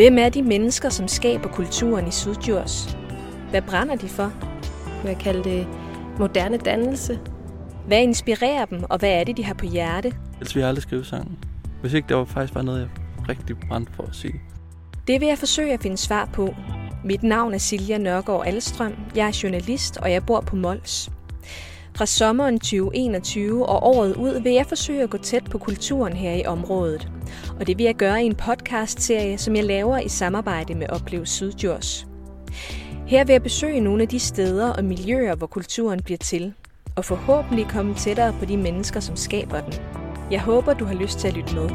Hvem er de mennesker, som skaber kulturen i Sydjurs? Hvad brænder de for? Jeg kalder det moderne dannelse. Hvad inspirerer dem, og hvad er det, de har på hjerte? Ellers ville jeg aldrig skrive sangen. Hvis ikke det var faktisk bare noget, jeg rigtig brændte for at sige. Det vil jeg forsøge at finde svar på. Mit navn er Silja Nørgaard Alstrøm. Jeg er journalist, og jeg bor på Mols. Fra sommeren 2021 og året ud vil jeg forsøge at gå tæt på kulturen her i området. Og det vil jeg gøre i en podcast-serie, som jeg laver i samarbejde med Oplev Sydjurs. Her vil jeg besøge nogle af de steder og miljøer, hvor kulturen bliver til, og forhåbentlig komme tættere på de mennesker, som skaber den. Jeg håber, du har lyst til at lytte med.